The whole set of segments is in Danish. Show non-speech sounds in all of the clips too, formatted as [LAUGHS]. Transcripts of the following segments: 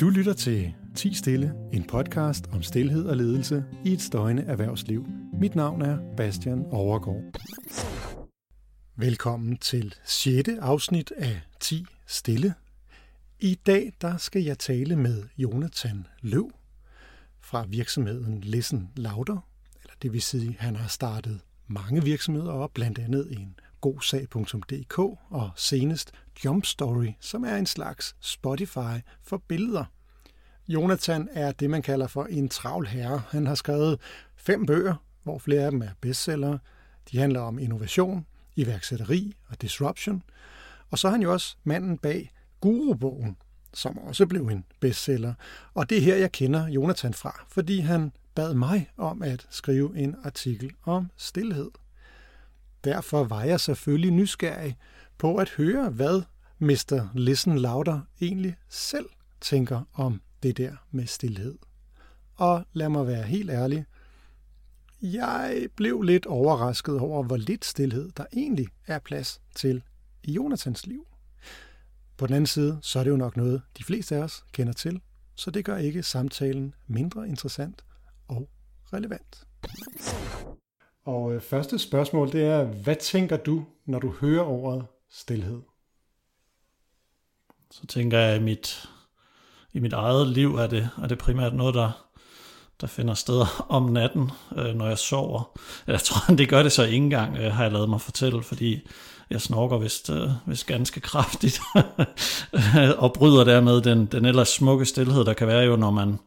Du lytter til 10 Stille, en podcast om stillhed og ledelse i et støjende erhvervsliv. Mit navn er Bastian Overgaard. Velkommen til 6. afsnit af 10 Stille. I dag der skal jeg tale med Jonathan Løv fra virksomheden Listen Lauder, eller det vil sige, han har startet mange virksomheder op, blandt andet en godsag.dk og senest Jump Story, som er en slags Spotify for billeder. Jonathan er det, man kalder for en travl herre. Han har skrevet fem bøger, hvor flere af dem er bestsellere. De handler om innovation, iværksætteri og disruption. Og så er han jo også manden bag Guru-bogen, som også blev en bestseller. Og det er her, jeg kender Jonathan fra, fordi han bad mig om at skrive en artikel om stillhed. Derfor var jeg selvfølgelig nysgerrig på at høre, hvad Mr. Listen Lauder egentlig selv tænker om det der med stillhed. Og lad mig være helt ærlig, jeg blev lidt overrasket over, hvor lidt stillhed der egentlig er plads til i Jonathans liv. På den anden side, så er det jo nok noget, de fleste af os kender til, så det gør ikke samtalen mindre interessant og relevant. Og øh, første spørgsmål, det er, hvad tænker du, når du hører ordet stillhed? Så tænker jeg, at i mit, i mit eget liv er det, er det primært noget, der, der finder sted om natten, øh, når jeg sover. Jeg tror, [LAUGHS] det gør det så ikke engang, øh, har jeg lavet mig fortælle, fordi jeg snorker vist, øh, vist ganske kraftigt, [LAUGHS] og bryder dermed den, den ellers smukke stillhed, der kan være jo, når man,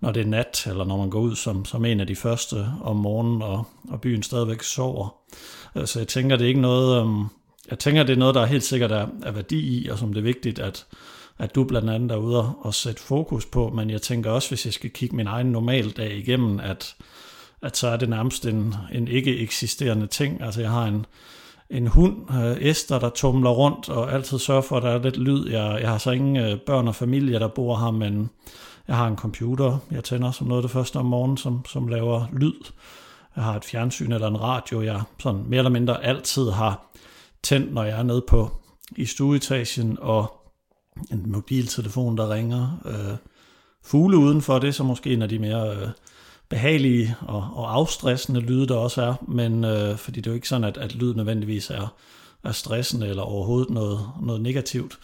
når det er nat, eller når man går ud som, som en af de første om morgenen, og, og byen stadigvæk sover. Så jeg tænker, det er ikke noget, um, jeg tænker, det er noget, der helt sikkert er, er værdi i, og som det er vigtigt, at, at du blandt andet er ude og sætte fokus på, men jeg tænker også, hvis jeg skal kigge min egen normaldag igennem, at, at så er det nærmest en, en ikke eksisterende ting. Altså jeg har en, en hund, øh, Esther, der tumler rundt og altid sørger for, at der er lidt lyd. Jeg, jeg har så ingen øh, børn og familie, der bor her, men jeg har en computer, jeg tænder som noget af det første om morgenen, som, som laver lyd. Jeg har et fjernsyn eller en radio, jeg sådan mere eller mindre altid har tændt, når jeg er nede på i stueetagen, og en mobiltelefon, der ringer. Øh, fugle udenfor, det er så måske en af de mere øh, behagelige og, og afstressende lyde, der også er, men øh, fordi det er jo ikke sådan, at, at lyd nødvendigvis er, er stressende eller overhovedet noget, noget negativt.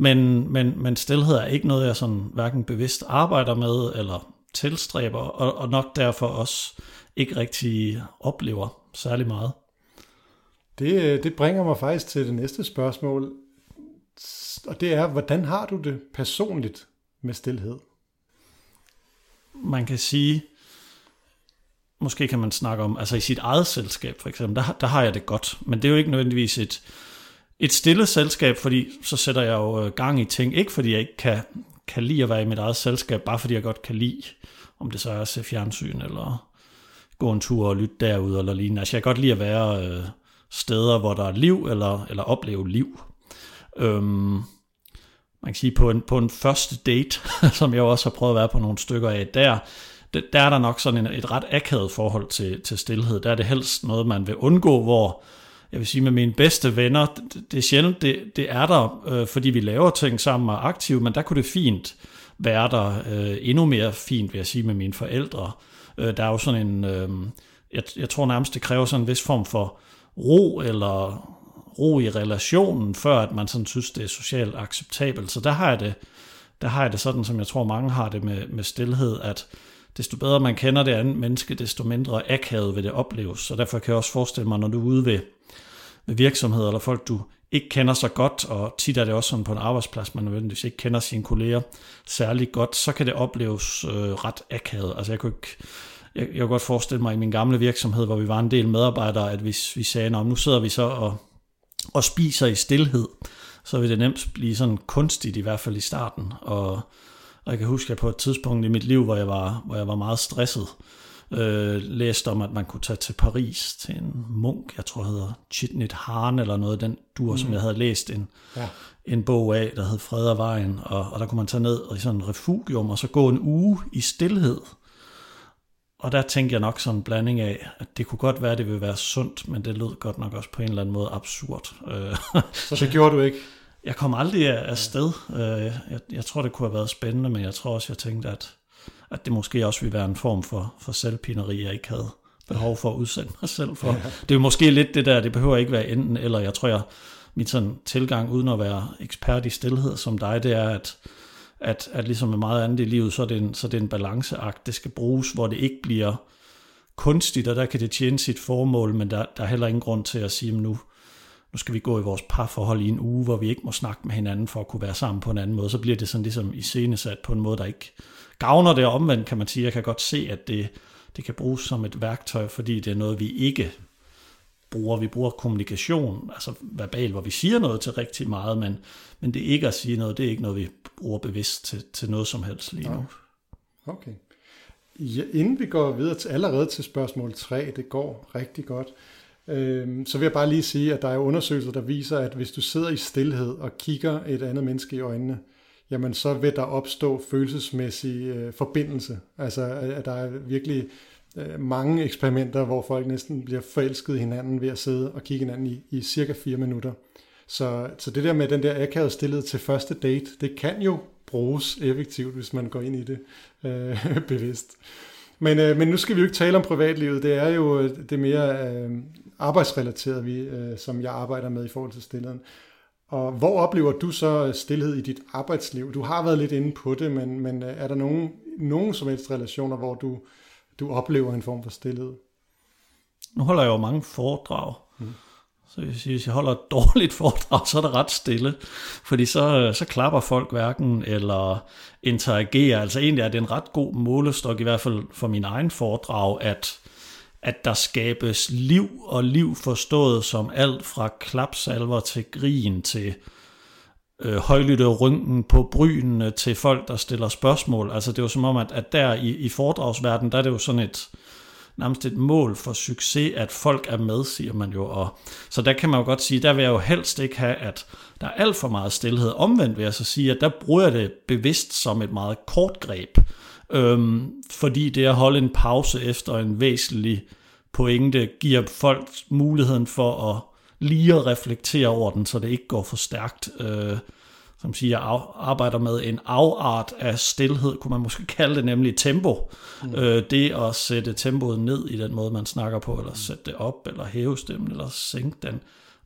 Men, men, men stillhed er ikke noget, jeg sådan hverken bevidst arbejder med eller tilstræber, og, og nok derfor også ikke rigtig oplever særlig meget. Det, det bringer mig faktisk til det næste spørgsmål, og det er, hvordan har du det personligt med stillhed? Man kan sige, måske kan man snakke om, altså i sit eget selskab for eksempel, der, der har jeg det godt, men det er jo ikke nødvendigvis et, et stille selskab, fordi så sætter jeg jo øh, gang i ting, ikke fordi jeg ikke kan, kan lide at være i mit eget selskab, bare fordi jeg godt kan lide, om det så er at se fjernsyn, eller gå en tur og lytte derude, eller lignende. Altså jeg kan godt lide at være øh, steder, hvor der er liv, eller, eller opleve liv. Øhm, man kan sige, på en, på en første date, [LAUGHS] som jeg også har prøvet at være på nogle stykker af, der, der er der nok sådan en, et ret akavet forhold til, til stillhed. Der er det helst noget, man vil undgå, hvor jeg vil sige med mine bedste venner, det, det er sjældent, det, det er der, øh, fordi vi laver ting sammen og er aktive, men der kunne det fint være der øh, endnu mere fint, vil jeg sige, med mine forældre. Øh, der er jo sådan en, øh, jeg, jeg tror nærmest, det kræver sådan en vis form for ro eller ro i relationen, før at man sådan synes, det er socialt acceptabelt. Så der har jeg det, der har jeg det sådan, som jeg tror mange har det med, med stillhed, at desto bedre man kender det andet menneske, desto mindre akavet vil det opleves. Så derfor kan jeg også forestille mig, når du er ude ved, ved virksomheder eller folk, du ikke kender så godt, og tit er det også sådan på en arbejdsplads, man nødvendigvis ikke kender sine kolleger særlig godt, så kan det opleves øh, ret akavet. Altså jeg kunne ikke, jeg, jeg kunne godt forestille mig i min gamle virksomhed, hvor vi var en del medarbejdere, at hvis vi sagde, nu sidder vi så og, og spiser i stillhed, så vil det nemt blive sådan kunstigt, i hvert fald i starten. Og, og jeg kan huske, at på et tidspunkt i mit liv, hvor jeg var, hvor jeg var meget stresset, øh, læste om, at man kunne tage til Paris til en munk, jeg tror hedder Chitnit Han eller noget, den dur, mm. som jeg havde læst en, ja. en bog af, der hed Fred og Vejen, og, og der kunne man tage ned i sådan en refugium, og så gå en uge i stillhed. Og der tænkte jeg nok sådan en blanding af, at det kunne godt være, at det ville være sundt, men det lød godt nok også på en eller anden måde absurd. så det gjorde du ikke? Jeg kom aldrig af sted. Øh, jeg, jeg tror, det kunne have været spændende, men jeg tror også, jeg tænkte, at, at det måske også ville være en form for, for selvpineri, jeg ikke havde behov for at udsende mig selv for. Det er måske lidt det der, det behøver ikke være enten eller. Jeg tror, jeg, mit sådan tilgang, uden at være ekspert i stillhed som dig, det er, at, at, at ligesom med meget andet i livet, så er, det en, så er det en balanceakt. Det skal bruges, hvor det ikke bliver kunstigt, og der kan det tjene sit formål, men der, der er heller ingen grund til at sige, at nu, nu skal vi gå i vores parforhold i en uge, hvor vi ikke må snakke med hinanden for at kunne være sammen på en anden måde. Så bliver det sådan ligesom iscenesat på en måde, der ikke gavner det omvendt, kan man sige. Jeg kan godt se, at det, det kan bruges som et værktøj, fordi det er noget, vi ikke bruger. Vi bruger kommunikation, altså verbal, hvor vi siger noget til rigtig meget, men, men det ikke at sige noget, det er ikke noget, vi bruger bevidst til, til noget som helst lige nu. Okay. Ja, inden vi går videre til allerede til spørgsmål 3, det går rigtig godt, øh, så vil jeg bare lige sige, at der er undersøgelser, der viser, at hvis du sidder i stillhed og kigger et andet menneske i øjnene, jamen så vil der opstå følelsesmæssig øh, forbindelse. Altså øh, at der er virkelig øh, mange eksperimenter, hvor folk næsten bliver forelsket i hinanden ved at sidde og kigge hinanden i, i cirka fire minutter. Så, så det der med den der akavede stillhed til første date, det kan jo bruges effektivt, hvis man går ind i det øh, [LAUGHS] bevidst. Men, øh, men nu skal vi jo ikke tale om privatlivet, det er jo øh, det mere øh, arbejdsrelateret, vi, øh, som jeg arbejder med i forhold til stillheden. Og hvor oplever du så øh, stillhed i dit arbejdsliv? Du har været lidt inde på det, men, men øh, er der nogen, nogen som helst relationer, hvor du, du oplever en form for stillhed? Nu holder jeg jo mange foredrag så hvis hvis jeg holder et [LAUGHS] dårligt foredrag, så er det ret stille, fordi så, så klapper folk hverken eller interagerer. Altså egentlig er det en ret god målestok, i hvert fald for min egen foredrag, at at der skabes liv og liv forstået som alt fra klapsalver til grin til øh, højlytte rynken på brynene til folk, der stiller spørgsmål. Altså det er jo som om, at, at der i, i foredragsverdenen, der er det jo sådan et nærmest et mål for succes, at folk er med, siger man jo. Og, så der kan man jo godt sige, der vil jeg jo helst ikke have, at der er alt for meget stillhed. Omvendt vil jeg så sige, at der bruger jeg det bevidst som et meget kort greb. Øhm, fordi det at holde en pause efter en væsentlig pointe giver folk muligheden for at lige at reflektere over den, så det ikke går for stærkt. Øh, som siger, jeg arbejder med en afart af stillhed, kunne man måske kalde det, nemlig tempo. Mm. Øh, det at sætte tempoet ned i den måde, man snakker på, eller sætte det op, eller hæve stemmen, eller sænke den,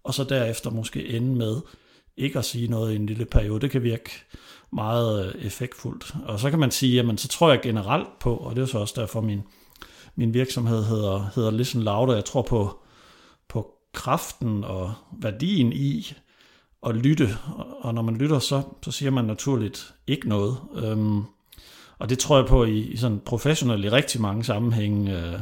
og så derefter måske ende med ikke at sige noget i en lille periode. Det kan virke meget øh, effektfuldt. Og så kan man sige, jamen så tror jeg generelt på, og det er så også derfor min, min virksomhed hedder, hedder Listen Louder. Jeg tror på, på kraften og værdien i at lytte, og når man lytter, så, så siger man naturligt ikke noget. Øhm, og det tror jeg på i, i sådan professionelt i rigtig mange sammenhænge. Øh,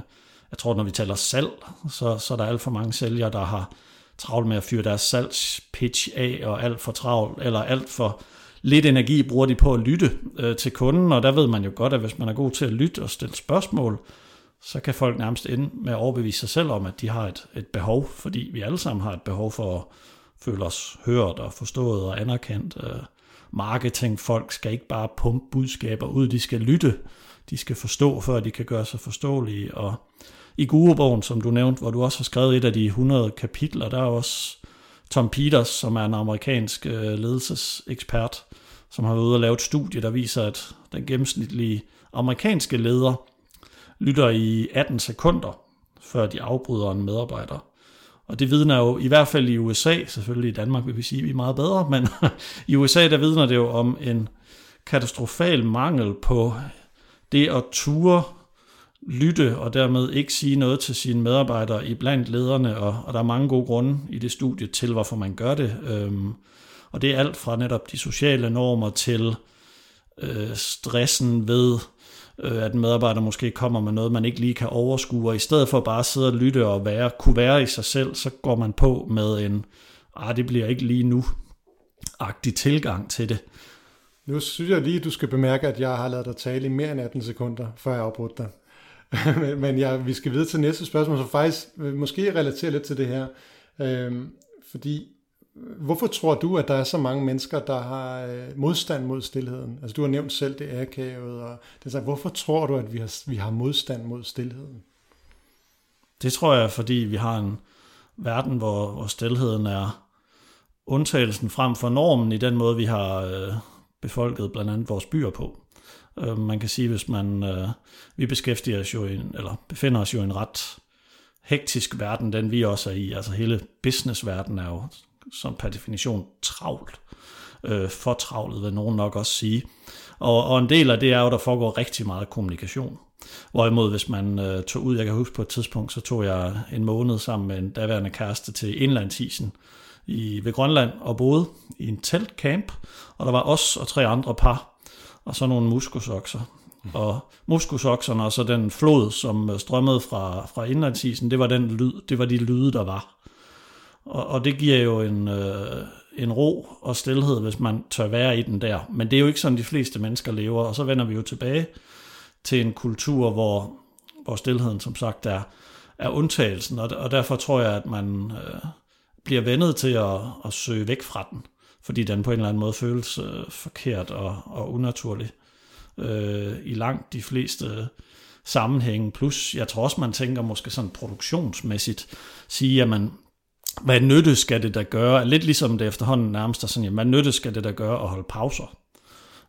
jeg tror, når vi taler salg, så, så er der alt for mange sælgere, der har travlt med at fyre deres salgspitch af, og alt for travlt, eller alt for lidt energi bruger de på at lytte øh, til kunden, og der ved man jo godt, at hvis man er god til at lytte og stille spørgsmål, så kan folk nærmest ende med at overbevise sig selv om, at de har et, et behov, fordi vi alle sammen har et behov for at føle os hørt og forstået og anerkendt. Øh, marketingfolk skal ikke bare pumpe budskaber ud, de skal lytte, de skal forstå, før de kan gøre sig forståelige. Og i Gurubogen, som du nævnte, hvor du også har skrevet et af de 100 kapitler, der er også Tom Peters, som er en amerikansk øh, ledelsesekspert, som har været ude og lave et studie, der viser, at den gennemsnitlige amerikanske leder lytter i 18 sekunder, før de afbryder en medarbejder. Og det vidner jo, i hvert fald i USA, selvfølgelig i Danmark vil vi sige, at vi er meget bedre, men [LAUGHS] i USA der vidner det jo om en katastrofal mangel på det at ture lytte og dermed ikke sige noget til sine medarbejdere i blandt lederne, og, og der er mange gode grunde i det studie til, hvorfor man gør det. Øhm, og det er alt fra netop de sociale normer til øh, stressen ved øh, at en medarbejder måske kommer med noget, man ikke lige kan overskue, og i stedet for bare at sidde og lytte og være, kunne være i sig selv, så går man på med en, ah, det bliver ikke lige nu, agtig tilgang til det. Nu synes jeg lige, at du skal bemærke, at jeg har lavet dig tale i mere end 18 sekunder, før jeg afbrudt dig. [LAUGHS] Men ja, vi skal videre til næste spørgsmål, som faktisk måske relaterer lidt til det her. Øhm, fordi Hvorfor tror du, at der er så mange mennesker, der har øh, modstand mod stillheden? Altså du har nævnt selv det akavet, og det er, hvorfor tror du, at vi har, vi har modstand mod stillheden? Det tror jeg, fordi vi har en verden, hvor, hvor stillheden er undtagelsen frem for normen i den måde, vi har øh, befolket blandt andet vores byer på. Øh, man kan sige, hvis man, øh, vi beskæftiger os jo i, en, eller befinder os jo i en ret hektisk verden, den vi også er i. Altså hele businessverdenen er jo som per definition travlt. Øh, for travlet vil nogen nok også sige. Og, og en del af det er jo, at der foregår rigtig meget kommunikation. Hvorimod hvis man øh, tog ud, jeg kan huske på et tidspunkt, så tog jeg en måned sammen med en daværende kæreste til indlandsisen i, ved Grønland og boede i en teltcamp, og der var os og tre andre par, og så nogle muskusokser. Og muskusokserne og så den flod, som øh, strømmede fra, fra indlandsisen, det var, den lyd, det var de lyde, der var. Og, og det giver jo en, øh, en ro og stillhed, hvis man tør være i den der. Men det er jo ikke sådan, de fleste mennesker lever, og så vender vi jo tilbage til en kultur, hvor, hvor stillheden som sagt er, er undtagelsen, og, og derfor tror jeg, at man øh, bliver vendet til at, at søge væk fra den, fordi den på en eller anden måde føles øh, forkert og, og unaturlig øh, i langt de fleste øh, sammenhænge. Plus, jeg tror også, man tænker måske sådan produktionsmæssigt, sige, at man, hvad nytte skal det da gøre? Lidt ligesom det efterhånden nærmest er sådan, jamen, hvad nytte skal det da gøre at holde pauser?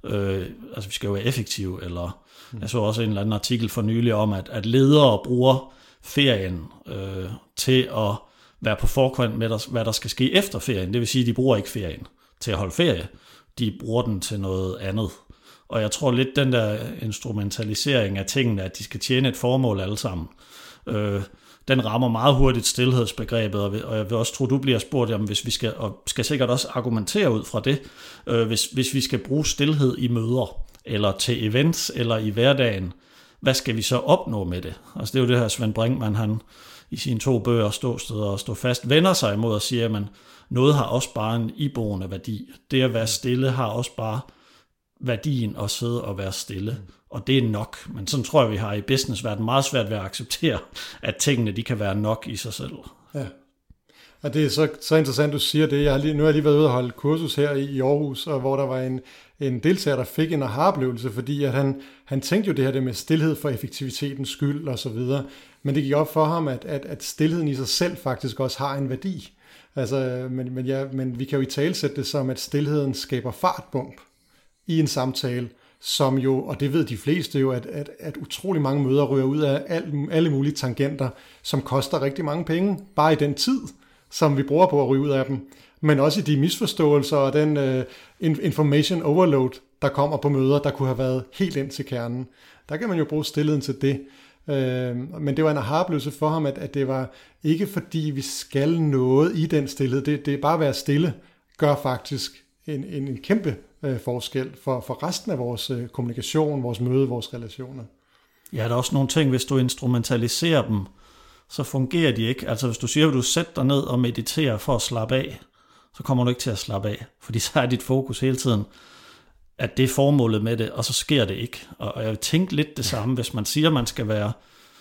Øh, altså, vi skal jo være effektive, eller jeg så også en eller anden artikel for nylig om, at, at ledere bruger ferien øh, til at være på forkant med, der, hvad der skal ske efter ferien. Det vil sige, at de bruger ikke ferien til at holde ferie. De bruger den til noget andet. Og jeg tror lidt, den der instrumentalisering af tingene, at de skal tjene et formål alle sammen, øh, den rammer meget hurtigt stillhedsbegrebet, og jeg vil også tro, du bliver spurgt, om hvis vi skal, og skal sikkert også argumentere ud fra det, øh, hvis, hvis vi skal bruge stillhed i møder, eller til events, eller i hverdagen, hvad skal vi så opnå med det? Altså det er jo det her Svend Brinkmann, han i sine to bøger, Ståsted og Stå Fast, vender sig imod og siger, at man, noget har også bare en iboende værdi. Det at være stille har også bare værdien at sidde og være stille. Og det er nok. Men sådan tror jeg, vi har i businessverdenen meget svært ved at acceptere, at tingene de kan være nok i sig selv. Ja. Og det er så, så interessant, du siger det. Jeg har lige, nu har jeg lige været ude og holde kursus her i, i Aarhus, og hvor der var en, en deltager, der fik en aha-oplevelse, fordi at han, han tænkte jo det her det med stillhed for effektivitetens skyld og så videre. Men det gik op for ham, at, at, at stillheden i sig selv faktisk også har en værdi. Altså, men, men, ja, men vi kan jo i tale sætte det som, at stillheden skaber fartbump i en samtale, som jo, og det ved de fleste jo, at, at, at utrolig mange møder ryger ud af alle, alle mulige tangenter, som koster rigtig mange penge, bare i den tid, som vi bruger på at ryge ud af dem, men også i de misforståelser og den uh, information overload, der kommer på møder, der kunne have været helt ind til kernen. Der kan man jo bruge stillheden til det. Uh, men det var en aha for ham, at, at det var ikke fordi, vi skal noget i den stillhed. Det, det er bare at være stille, gør faktisk en, en, en kæmpe øh, forskel for, for resten af vores øh, kommunikation, vores møde, vores relationer. Ja, der er også nogle ting, hvis du instrumentaliserer dem, så fungerer de ikke. Altså hvis du siger, at du sætter dig ned og mediterer for at slappe af, så kommer du ikke til at slappe af, fordi så er dit fokus hele tiden, at det er formålet med det, og så sker det ikke. Og jeg tænkte lidt det samme, hvis man siger, at man skal være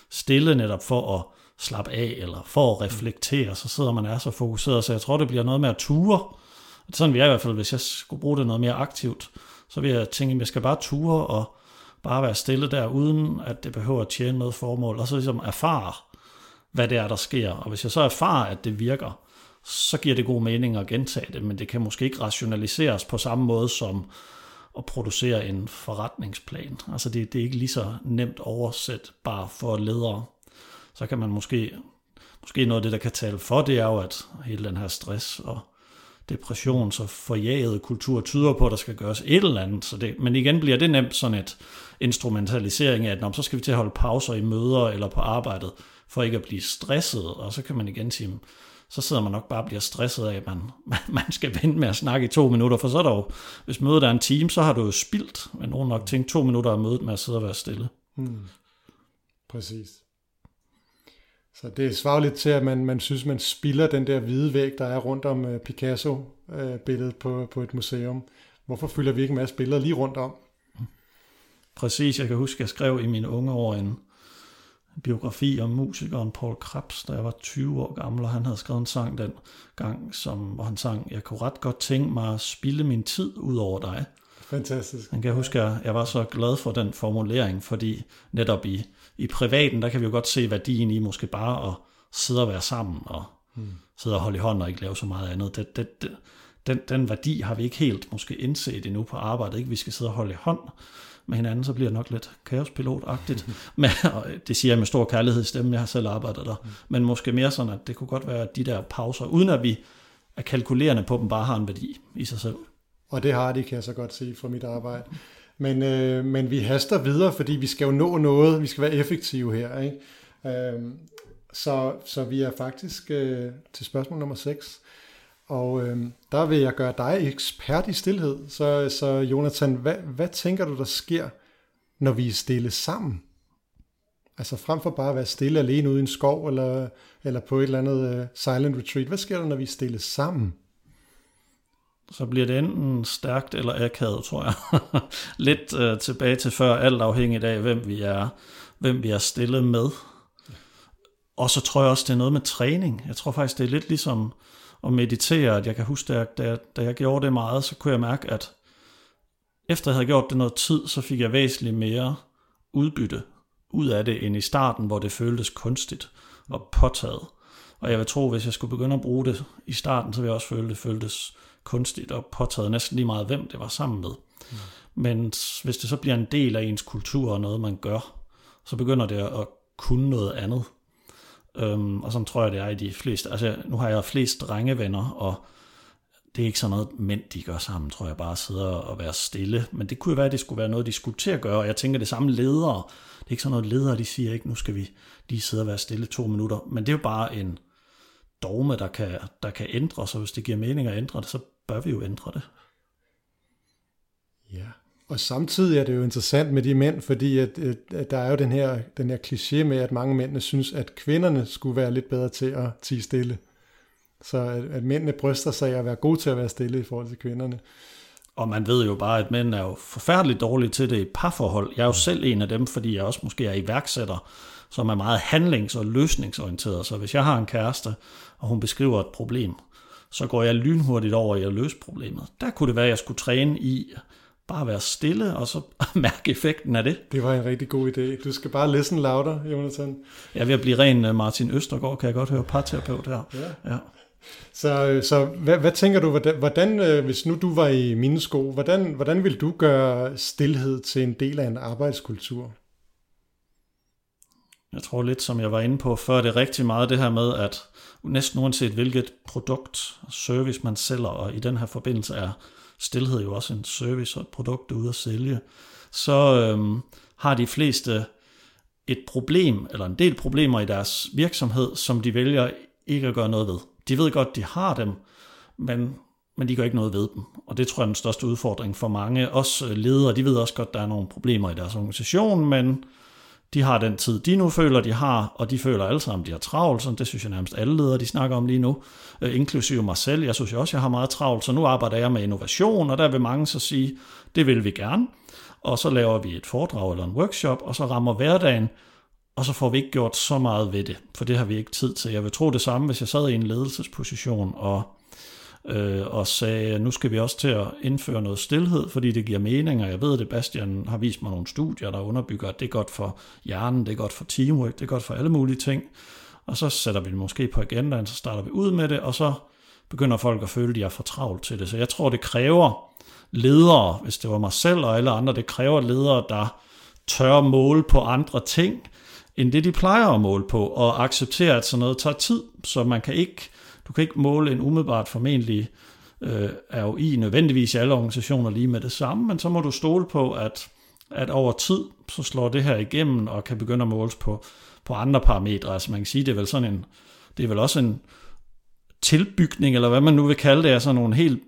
stille netop for at slappe af, eller for at reflektere, så sidder man er så fokuseret, så jeg tror, det bliver noget med at ture. Sådan vil jeg i hvert fald, hvis jeg skulle bruge det noget mere aktivt, så vil jeg tænke, at jeg skal bare ture og bare være stille der, uden at det behøver at tjene noget formål, og så ligesom erfare, hvad det er, der sker. Og hvis jeg så erfarer, at det virker, så giver det god mening at gentage det, men det kan måske ikke rationaliseres på samme måde som at producere en forretningsplan. Altså det, det er ikke lige så nemt oversæt bare for ledere. Så kan man måske, måske noget af det, der kan tale for, det er jo, at hele den her stress og depression, så forjagede kultur tyder på, at der skal gøres et eller andet. Så det, men igen bliver det nemt sådan et instrumentalisering af, at så skal vi til at holde pauser i møder eller på arbejdet, for ikke at blive stresset, og så kan man igen sige, så sidder man nok bare og bliver stresset af, at [LAUGHS] man, man skal vente med at snakke i to minutter, for så er der jo, hvis mødet er en time, så har du jo spildt, men nogen nok tænkt to minutter af mødet med at sidde og være stille. Hmm. Præcis. Så det svarer lidt til, at man, man synes, man spilder den der hvide væg, der er rundt om uh, Picasso-billedet uh, på, på et museum. Hvorfor fylder vi ikke en masse billeder lige rundt om? Præcis, jeg kan huske, at jeg skrev i mine unge år en, biografi om musikeren Paul Krabs, da jeg var 20 år gammel, og han havde skrevet en sang den gang, som, hvor han sang, jeg kunne ret godt tænke mig at spille min tid ud over dig. Fantastisk. Jeg kan huske, at jeg var så glad for den formulering, fordi netop i, i privaten, der kan vi jo godt se værdien i måske bare at sidde og være sammen og hmm. sidde og holde i hånden og ikke lave så meget andet. Det, det, det, den, den værdi har vi ikke helt måske indset endnu på arbejdet. Ikke? Vi skal sidde og holde i hånd med hinanden, så bliver det nok lidt kaospilotagtigt. Men, og det siger jeg med stor kærlighed i stemmen, jeg har selv arbejdet der. Men måske mere sådan, at det kunne godt være, at de der pauser, uden at vi er kalkulerende på dem, bare har en værdi i sig selv. Og det har de, kan jeg så godt se fra mit arbejde. Men, øh, men vi haster videre, fordi vi skal jo nå noget, vi skal være effektive her. Ikke? Øh, så, så vi er faktisk øh, til spørgsmål nummer 6. Og øh, der vil jeg gøre dig ekspert i stillhed. Så, så Jonathan, hvad, hvad tænker du, der sker, når vi er stille sammen? Altså frem for bare at være stille alene ude i en skov, eller, eller på et eller andet uh, silent retreat. Hvad sker der, når vi er stille sammen? Så bliver det enten stærkt eller akavet, tror jeg. [LAUGHS] Lidt øh, tilbage til før, alt afhængigt af, hvem vi er, hvem vi er stillet med. Og så tror jeg også, det er noget med træning. Jeg tror faktisk, det er lidt ligesom at meditere, at jeg kan huske, at da, da jeg gjorde det meget, så kunne jeg mærke, at efter jeg havde gjort det noget tid, så fik jeg væsentligt mere udbytte ud af det, end i starten, hvor det føltes kunstigt og påtaget. Og jeg vil tro, hvis jeg skulle begynde at bruge det i starten, så ville jeg også føle, at det føltes kunstigt og påtaget næsten lige meget, hvem det var sammen med. Mm. Men hvis det så bliver en del af ens kultur og noget, man gør, så begynder det at kunne noget andet. Øhm, og sådan tror jeg, det er i de fleste. Altså, nu har jeg flest drengevenner, og det er ikke sådan noget, mænd de gør sammen, tror jeg, bare sidder og være stille. Men det kunne jo være, at det skulle være noget, de skulle til at gøre. Og jeg tænker, det samme ledere. Det er ikke sådan noget, ledere de siger ikke, nu skal vi lige sidde og være stille to minutter. Men det er jo bare en dogme, der kan, der kan ændre sig. Hvis det giver mening at ændre det, så bør vi jo ændre det. Ja, og samtidig er det jo interessant med de mænd, fordi at, at der er jo den her, den her kliché med, at mange mænd synes, at kvinderne skulle være lidt bedre til at tige stille. Så at, at mændene bryster sig af at være gode til at være stille i forhold til kvinderne. Og man ved jo bare, at mænd er jo forfærdeligt dårlige til det i parforhold. Jeg er jo selv en af dem, fordi jeg også måske er iværksætter, som er meget handlings- og løsningsorienteret. Så hvis jeg har en kæreste, og hun beskriver et problem, så går jeg lynhurtigt over i at løse problemet. Der kunne det være, at jeg skulle træne i bare være stille, og så [LAUGHS] mærke effekten af det. Det var en rigtig god idé. Du skal bare listen louder, Jonathan. Jeg er ved at blive ren øh, Martin Østergaard, kan jeg godt høre parterapeut her. Ja. ja. Så, så hvad, hvad tænker du, hvordan, hvordan, øh, hvis nu du var i mine sko, hvordan, hvordan vil du gøre stillhed til en del af en arbejdskultur? Jeg tror lidt, som jeg var inde på før, det er rigtig meget det her med, at næsten uanset hvilket produkt, service man sælger, og i den her forbindelse er stillhed jo også en service og et produkt, du er ude at sælge, så øhm, har de fleste et problem, eller en del problemer i deres virksomhed, som de vælger ikke at gøre noget ved. De ved godt, de har dem, men, men de gør ikke noget ved dem. Og det tror jeg er den største udfordring for mange. Også ledere, de ved også godt, der er nogle problemer i deres organisation, men de har den tid, de nu føler, de har, og de føler alle sammen, de har travlt, sådan det synes jeg nærmest alle ledere, de snakker om lige nu, øh, inklusive mig selv. Jeg synes også, jeg har meget travlt, så nu arbejder jeg med innovation, og der vil mange så sige, det vil vi gerne. Og så laver vi et foredrag eller en workshop, og så rammer hverdagen, og så får vi ikke gjort så meget ved det, for det har vi ikke tid til. Jeg vil tro det samme, hvis jeg sad i en ledelsesposition og, øh, og sagde, nu skal vi også til at indføre noget stillhed, fordi det giver mening, og jeg ved det, Bastian har vist mig nogle studier, der underbygger, at det er godt for hjernen, det er godt for teamwork, det er godt for alle mulige ting. Og så sætter vi det måske på agendaen, så starter vi ud med det, og så begynder folk at føle, at de er for travlt til det. Så jeg tror, det kræver ledere, hvis det var mig selv og alle andre, det kræver ledere, der tør måle på andre ting, end det de plejer at måle på, og acceptere, at sådan noget tager tid, så man kan ikke, du kan ikke måle en umiddelbart formentlig øh, ROI nødvendigvis i alle organisationer lige med det samme, men så må du stole på, at, at over tid, så slår det her igennem, og kan begynde at måles på, på andre parametre. Altså man kan sige, det er vel sådan en, det er vel også en tilbygning, eller hvad man nu vil kalde det, er sådan nogle helt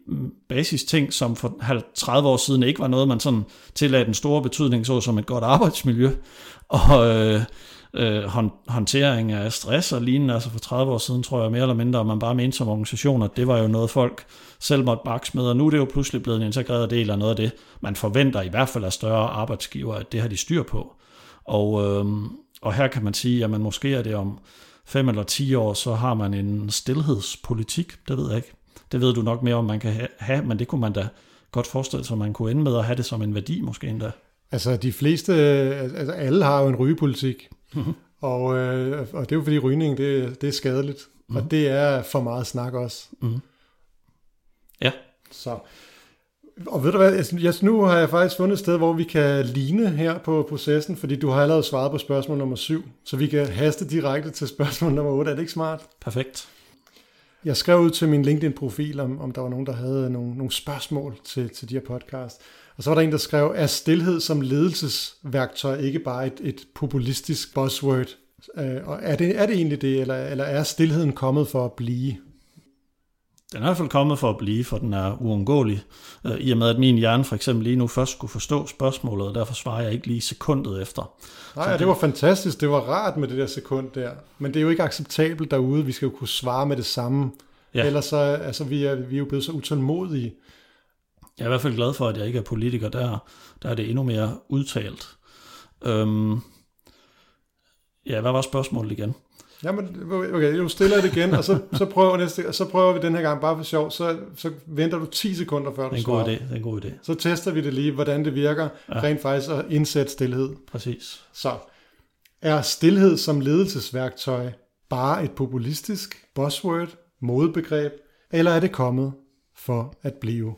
basis ting, som for 30 år siden ikke var noget, man sådan tillagde den store betydning, så som et godt arbejdsmiljø, og øh, øh, håndtering af stress og lignende, altså for 30 år siden, tror jeg mere eller mindre, at man bare mente som organisation, at det var jo noget folk selv måtte bakse med, og nu er det jo pludselig blevet en integreret del af noget af det, man forventer i hvert fald af større arbejdsgiver, at det har de styr på. Og, øh, og her kan man sige, at man måske er det om fem eller 10 år, så har man en stillhedspolitik, det ved jeg ikke. Det ved du nok mere om, man kan have, men det kunne man da godt forestille sig, at man kunne ende med at have det som en værdi måske endda. Altså de fleste, altså alle har jo en rygepolitik, [LAUGHS] og, øh, og det er jo fordi rygning, det, det er skadeligt, mm. og det er for meget snak også. Mm. Ja. Så, og ved du hvad, jeg, nu har jeg faktisk fundet et sted, hvor vi kan ligne her på processen, fordi du har allerede svaret på spørgsmål nummer 7, så vi kan haste direkte til spørgsmål nummer 8. Er det ikke smart? Perfekt. Jeg skrev ud til min LinkedIn-profil, om, om der var nogen, der havde nogle, nogle spørgsmål til, til de her podcast. Og så var der en, der skrev, er stillhed som ledelsesværktøj ikke bare et, et populistisk buzzword? Øh, og er det, er det egentlig det, eller, eller er stillheden kommet for at blive? Den er i hvert fald kommet for at blive, for den er uundgåelig. Øh, I og med, at min hjerne for eksempel lige nu først skulle forstå spørgsmålet, og derfor svarer jeg ikke lige sekundet efter. Nej, det, det var fantastisk. Det var rart med det der sekund der. Men det er jo ikke acceptabelt derude. Vi skal jo kunne svare med det samme. Ja. Ellers så, altså, vi er, vi er jo blevet så utålmodige. Jeg er i hvert fald glad for, at jeg ikke er politiker der. Der er det endnu mere udtalt. Øhm, ja, hvad var spørgsmålet igen? Jamen, okay, du stiller det igen, og så, så, prøver næste, så prøver vi den her gang bare for sjov, så, så venter du 10 sekunder, før du svarer. Er det er en god idé. Så tester vi det lige, hvordan det virker ja. rent faktisk at indsætte stillhed. Præcis. Så, er stillhed som ledelsesværktøj bare et populistisk buzzword, modebegreb, eller er det kommet for at blive?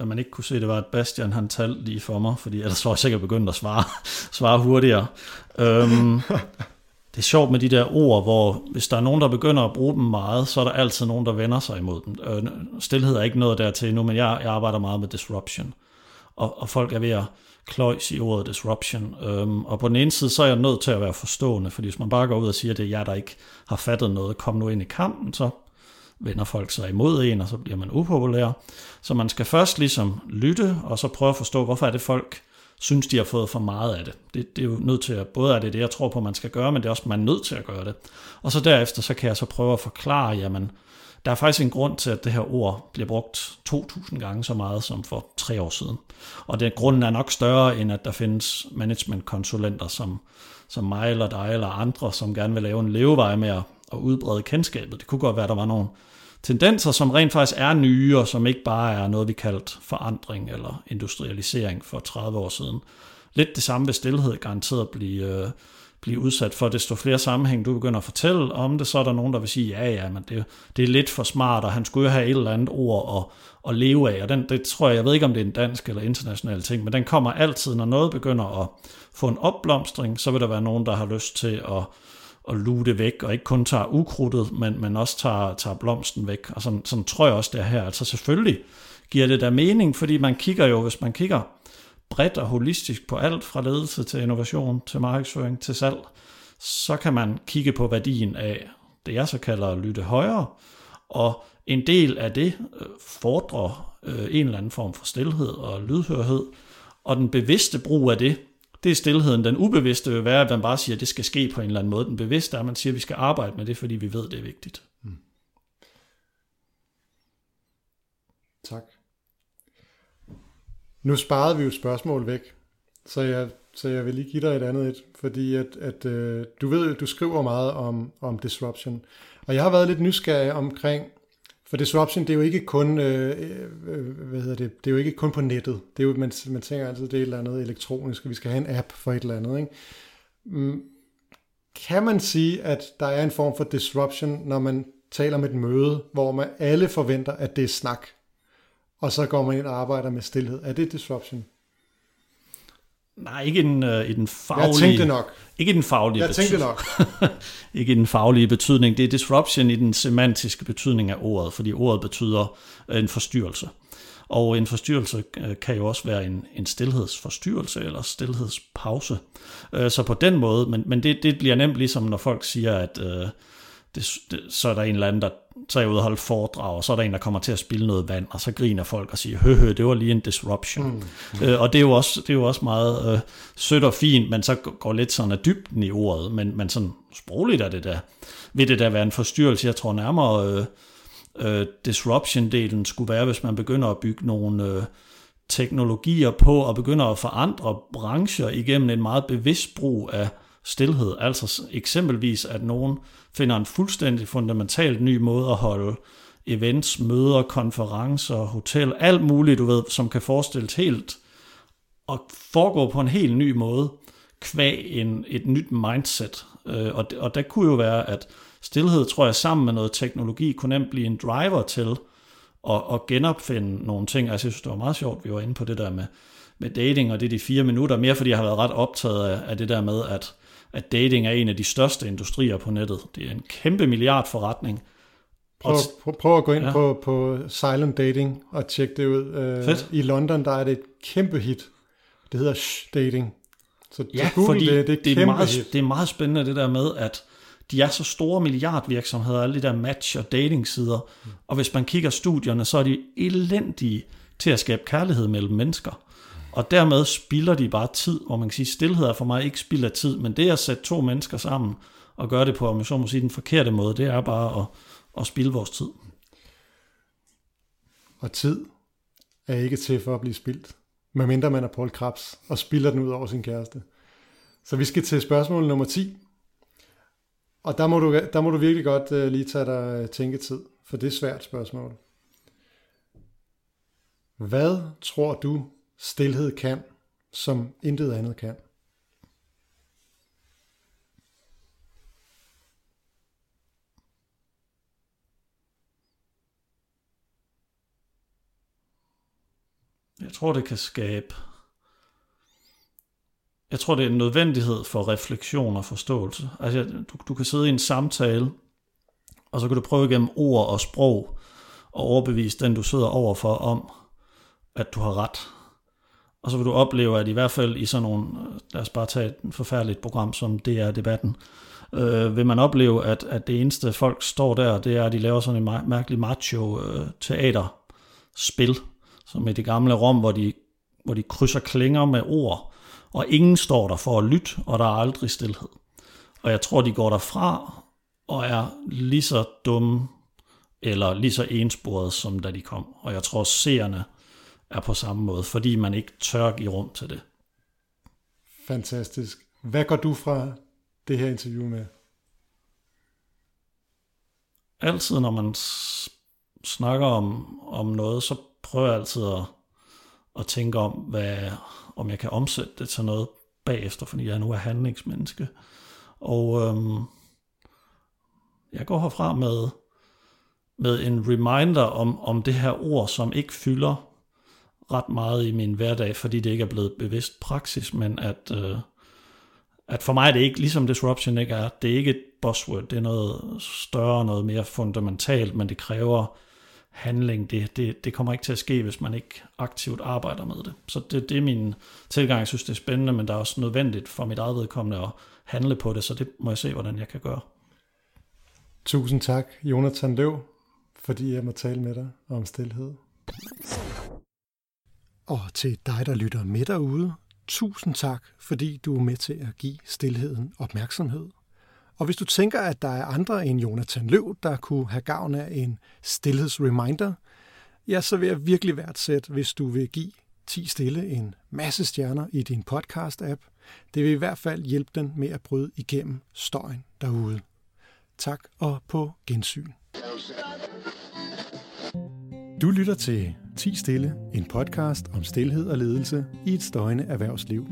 At man ikke kunne se, at det var at Bastian, han talte lige for mig, fordi ellers var jeg sikkert begyndt at svare, [LAUGHS] svare hurtigere. Øhm, det er sjovt med de der ord, hvor hvis der er nogen, der begynder at bruge dem meget, så er der altid nogen, der vender sig imod dem. Øh, stilhed er ikke noget dertil nu, men jeg, jeg arbejder meget med disruption. Og, og folk er ved at kløjs i ordet disruption. Øhm, og på den ene side, så er jeg nødt til at være forstående, fordi hvis man bare går ud og siger, at det er jer, der ikke har fattet noget, kom nu ind i kampen, så vender folk sig imod en, og så bliver man upopulær. Så man skal først ligesom lytte, og så prøve at forstå, hvorfor er det folk synes, de har fået for meget af det. Det, det er jo nødt til at, både er det det, jeg tror på, man skal gøre, men det er også, man er nødt til at gøre det. Og så derefter, så kan jeg så prøve at forklare, jamen, der er faktisk en grund til, at det her ord bliver brugt 2.000 gange så meget som for tre år siden. Og det, grunden er nok større, end at der findes managementkonsulenter som, som mig eller dig eller andre, som gerne vil lave en levevej med at, at udbrede kendskabet. Det kunne godt være, at der var nogle tendenser, som rent faktisk er nye, og som ikke bare er noget, vi kaldt forandring eller industrialisering for 30 år siden. Lidt det samme ved stillhed garanteret blive, øh, blive udsat for. Desto flere sammenhæng du begynder at fortælle om det, så er der nogen, der vil sige, ja, ja, men det, det er lidt for smart, og han skulle jo have et eller andet ord at, at leve af. Og den, det tror jeg, jeg ved ikke, om det er en dansk eller international ting, men den kommer altid, når noget begynder at få en opblomstring, så vil der være nogen, der har lyst til at at luge det væk, og ikke kun tager ukrudtet, men, men også tager, tager blomsten væk. Og sådan, sådan tror jeg også, det er her. Altså selvfølgelig giver det der mening, fordi man kigger jo, hvis man kigger bredt og holistisk på alt fra ledelse til innovation, til markedsføring, til salg, så kan man kigge på værdien af det, jeg så kalder at lytte højere, og en del af det øh, fordrer øh, en eller anden form for stillhed og lydhørhed, og den bevidste brug af det, det er stillheden. Den ubevidste vil være, at man bare siger, at det skal ske på en eller anden måde. Den bevidste er, at man siger, at vi skal arbejde med det, fordi vi ved, at det er vigtigt. Mm. Tak. Nu sparede vi jo spørgsmål væk, så jeg, så jeg vil lige give dig et andet et, fordi at, at øh, du ved, du skriver meget om, om disruption, og jeg har været lidt nysgerrig omkring, for disruption, det er jo ikke kun, øh, øh, hvad hedder det, det er jo ikke kun på nettet. Det er jo, man, man tænker altid, det er et eller andet elektronisk, og vi skal have en app for et eller andet. Ikke? Mm, kan man sige, at der er en form for disruption, når man taler med et møde, hvor man alle forventer, at det er snak, og så går man ind og arbejder med stillhed. Er det disruption? Nej, ikke i den, uh, i den faglige... Jeg tænkte nok. Ikke i den faglige Jeg tænkte nok. [LAUGHS] ikke i den faglige betydning. Det er disruption i den semantiske betydning af ordet, fordi ordet betyder en forstyrrelse. Og en forstyrrelse øh, kan jo også være en, en stillhedsforstyrrelse eller stillhedspause. Øh, så på den måde, men, men det, det bliver nemt ligesom, når folk siger, at uh, det, det, så er der en eller anden, der er jeg ude og holde foredrag, og så er der en, der kommer til at spille noget vand, og så griner folk og siger, hø, hø det var lige en disruption. Mm. Øh, og det er, jo også, det er jo også meget øh, sødt og fint, men så går lidt sådan af dybden i ordet, men, men sådan sprogligt er det der. Vil det da være en forstyrrelse? Jeg tror nærmere, øh, øh, disruption-delen skulle være, hvis man begynder at bygge nogle... Øh, teknologier på og begynder at forandre brancher igennem en meget bevidst brug af stillhed. Altså eksempelvis, at nogen finder en fuldstændig fundamentalt ny måde at holde events, møder, konferencer, hotel, alt muligt, du ved, som kan forestilles helt og foregå på en helt ny måde, kvæg en, et nyt mindset. Øh, og, det, og der kunne jo være, at stillhed, tror jeg, sammen med noget teknologi, kunne nemt blive en driver til at, at genopfinde nogle ting. Altså, jeg synes, det var meget sjovt, vi var inde på det der med, med dating, og det er de fire minutter, mere fordi jeg har været ret optaget af, af det der med, at, at dating er en af de største industrier på nettet. Det er en kæmpe milliardforretning. Prøv, prøv, prøv at gå ind ja. på, på Silent Dating og tjekke det ud. Øh, Fedt. I London, der er det et kæmpe hit. Det hedder Shh Dating. Så ja, Google fordi det, det, er, det, er meget, hit. det er meget spændende det der med, at de er så store milliardvirksomheder, alle de der match- og datingsider, mm. og hvis man kigger studierne, så er de elendige til at skabe kærlighed mellem mennesker. Og dermed spilder de bare tid, hvor man kan sige, stillhed er for mig ikke spild af tid, men det at sætte to mennesker sammen og gøre det på, om jeg så må sige, den forkerte måde, det er bare at, at spilde vores tid. Og tid er ikke til for at blive spildt, medmindre man er Paul Krabs og spilder den ud over sin kæreste. Så vi skal til spørgsmål nummer 10. Og der må du, der må du virkelig godt uh, lige tage dig øh, tænketid, for det er svært spørgsmål. Hvad tror du, stilhed kan, som intet andet kan? Jeg tror, det kan skabe... Jeg tror, det er en nødvendighed for refleksion og forståelse. Altså, du, du kan sidde i en samtale, og så kan du prøve gennem ord og sprog at overbevise den, du sidder overfor om, at du har ret. Og så vil du opleve, at i hvert fald i sådan nogle, lad os bare tage et forfærdeligt program som det er debatten, øh, vil man opleve, at, at det eneste folk står der, det er, at de laver sådan en mærkelig macho øh, teaterspil, som i det gamle Rom, hvor de, hvor de krydser klinger med ord, og ingen står der for at lytte, og der er aldrig stillhed. Og jeg tror, de går derfra og er lige så dumme, eller lige så ensporet, som da de kom. Og jeg tror, seerne er på samme måde, fordi man ikke tør give rum til det. Fantastisk. Hvad går du fra det her interview med? Altid når man snakker om, om noget, så prøver jeg altid at, at tænke om, hvad, om jeg kan omsætte det til noget bagefter, fordi jeg nu er handlingsmenneske. Og øhm, jeg går herfra med, med en reminder om, om det her ord, som ikke fylder ret meget i min hverdag, fordi det ikke er blevet bevidst praksis, men at, øh, at for mig er det ikke, ligesom disruption ikke er, det er ikke et buzzword, det er noget større, noget mere fundamentalt, men det kræver handling. Det, det, det kommer ikke til at ske, hvis man ikke aktivt arbejder med det. Så det, det er min tilgang. Jeg synes, det er spændende, men der er også nødvendigt for mit eget vedkommende at handle på det, så det må jeg se, hvordan jeg kan gøre. Tusind tak, Jonathan Løv, fordi jeg må tale med dig om stillhed. Og til dig, der lytter med derude, tusind tak, fordi du er med til at give stillheden opmærksomhed. Og hvis du tænker, at der er andre end Jonathan Løv, der kunne have gavn af en stillhedsreminder, ja, så vil jeg virkelig værdsætte, hvis du vil give 10 stille en masse stjerner i din podcast-app. Det vil i hvert fald hjælpe den med at bryde igennem støjen derude. Tak og på gensyn. Du lytter til 10 Stille, en podcast om stillhed og ledelse i et støjende erhvervsliv.